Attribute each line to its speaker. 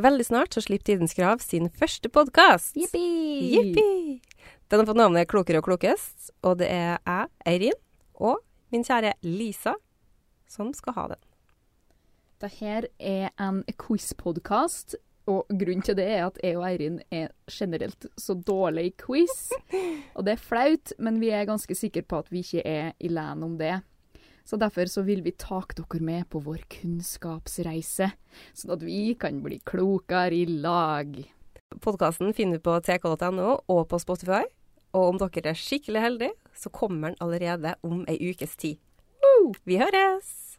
Speaker 1: Veldig snart så slipper Tidens Krav sin første podkast.
Speaker 2: Jippi!
Speaker 1: Den har fått navnet Klokere og klokest, og det er jeg, Eirin, og min kjære Lisa som skal ha den.
Speaker 2: Dette er en quiz-podkast, og grunnen til det er at jeg og Eirin er generelt så dårlige i quiz. Og det er flaut, men vi er ganske sikre på at vi ikke er i land om det. Så derfor så vil vi take dere med på vår kunnskapsreise, sånn at vi kan bli klokere i lag.
Speaker 1: Podkasten finner du på tk.no og på Spotify. Og om dere er skikkelig heldige, så kommer den allerede om ei ukes tid. Vi høres!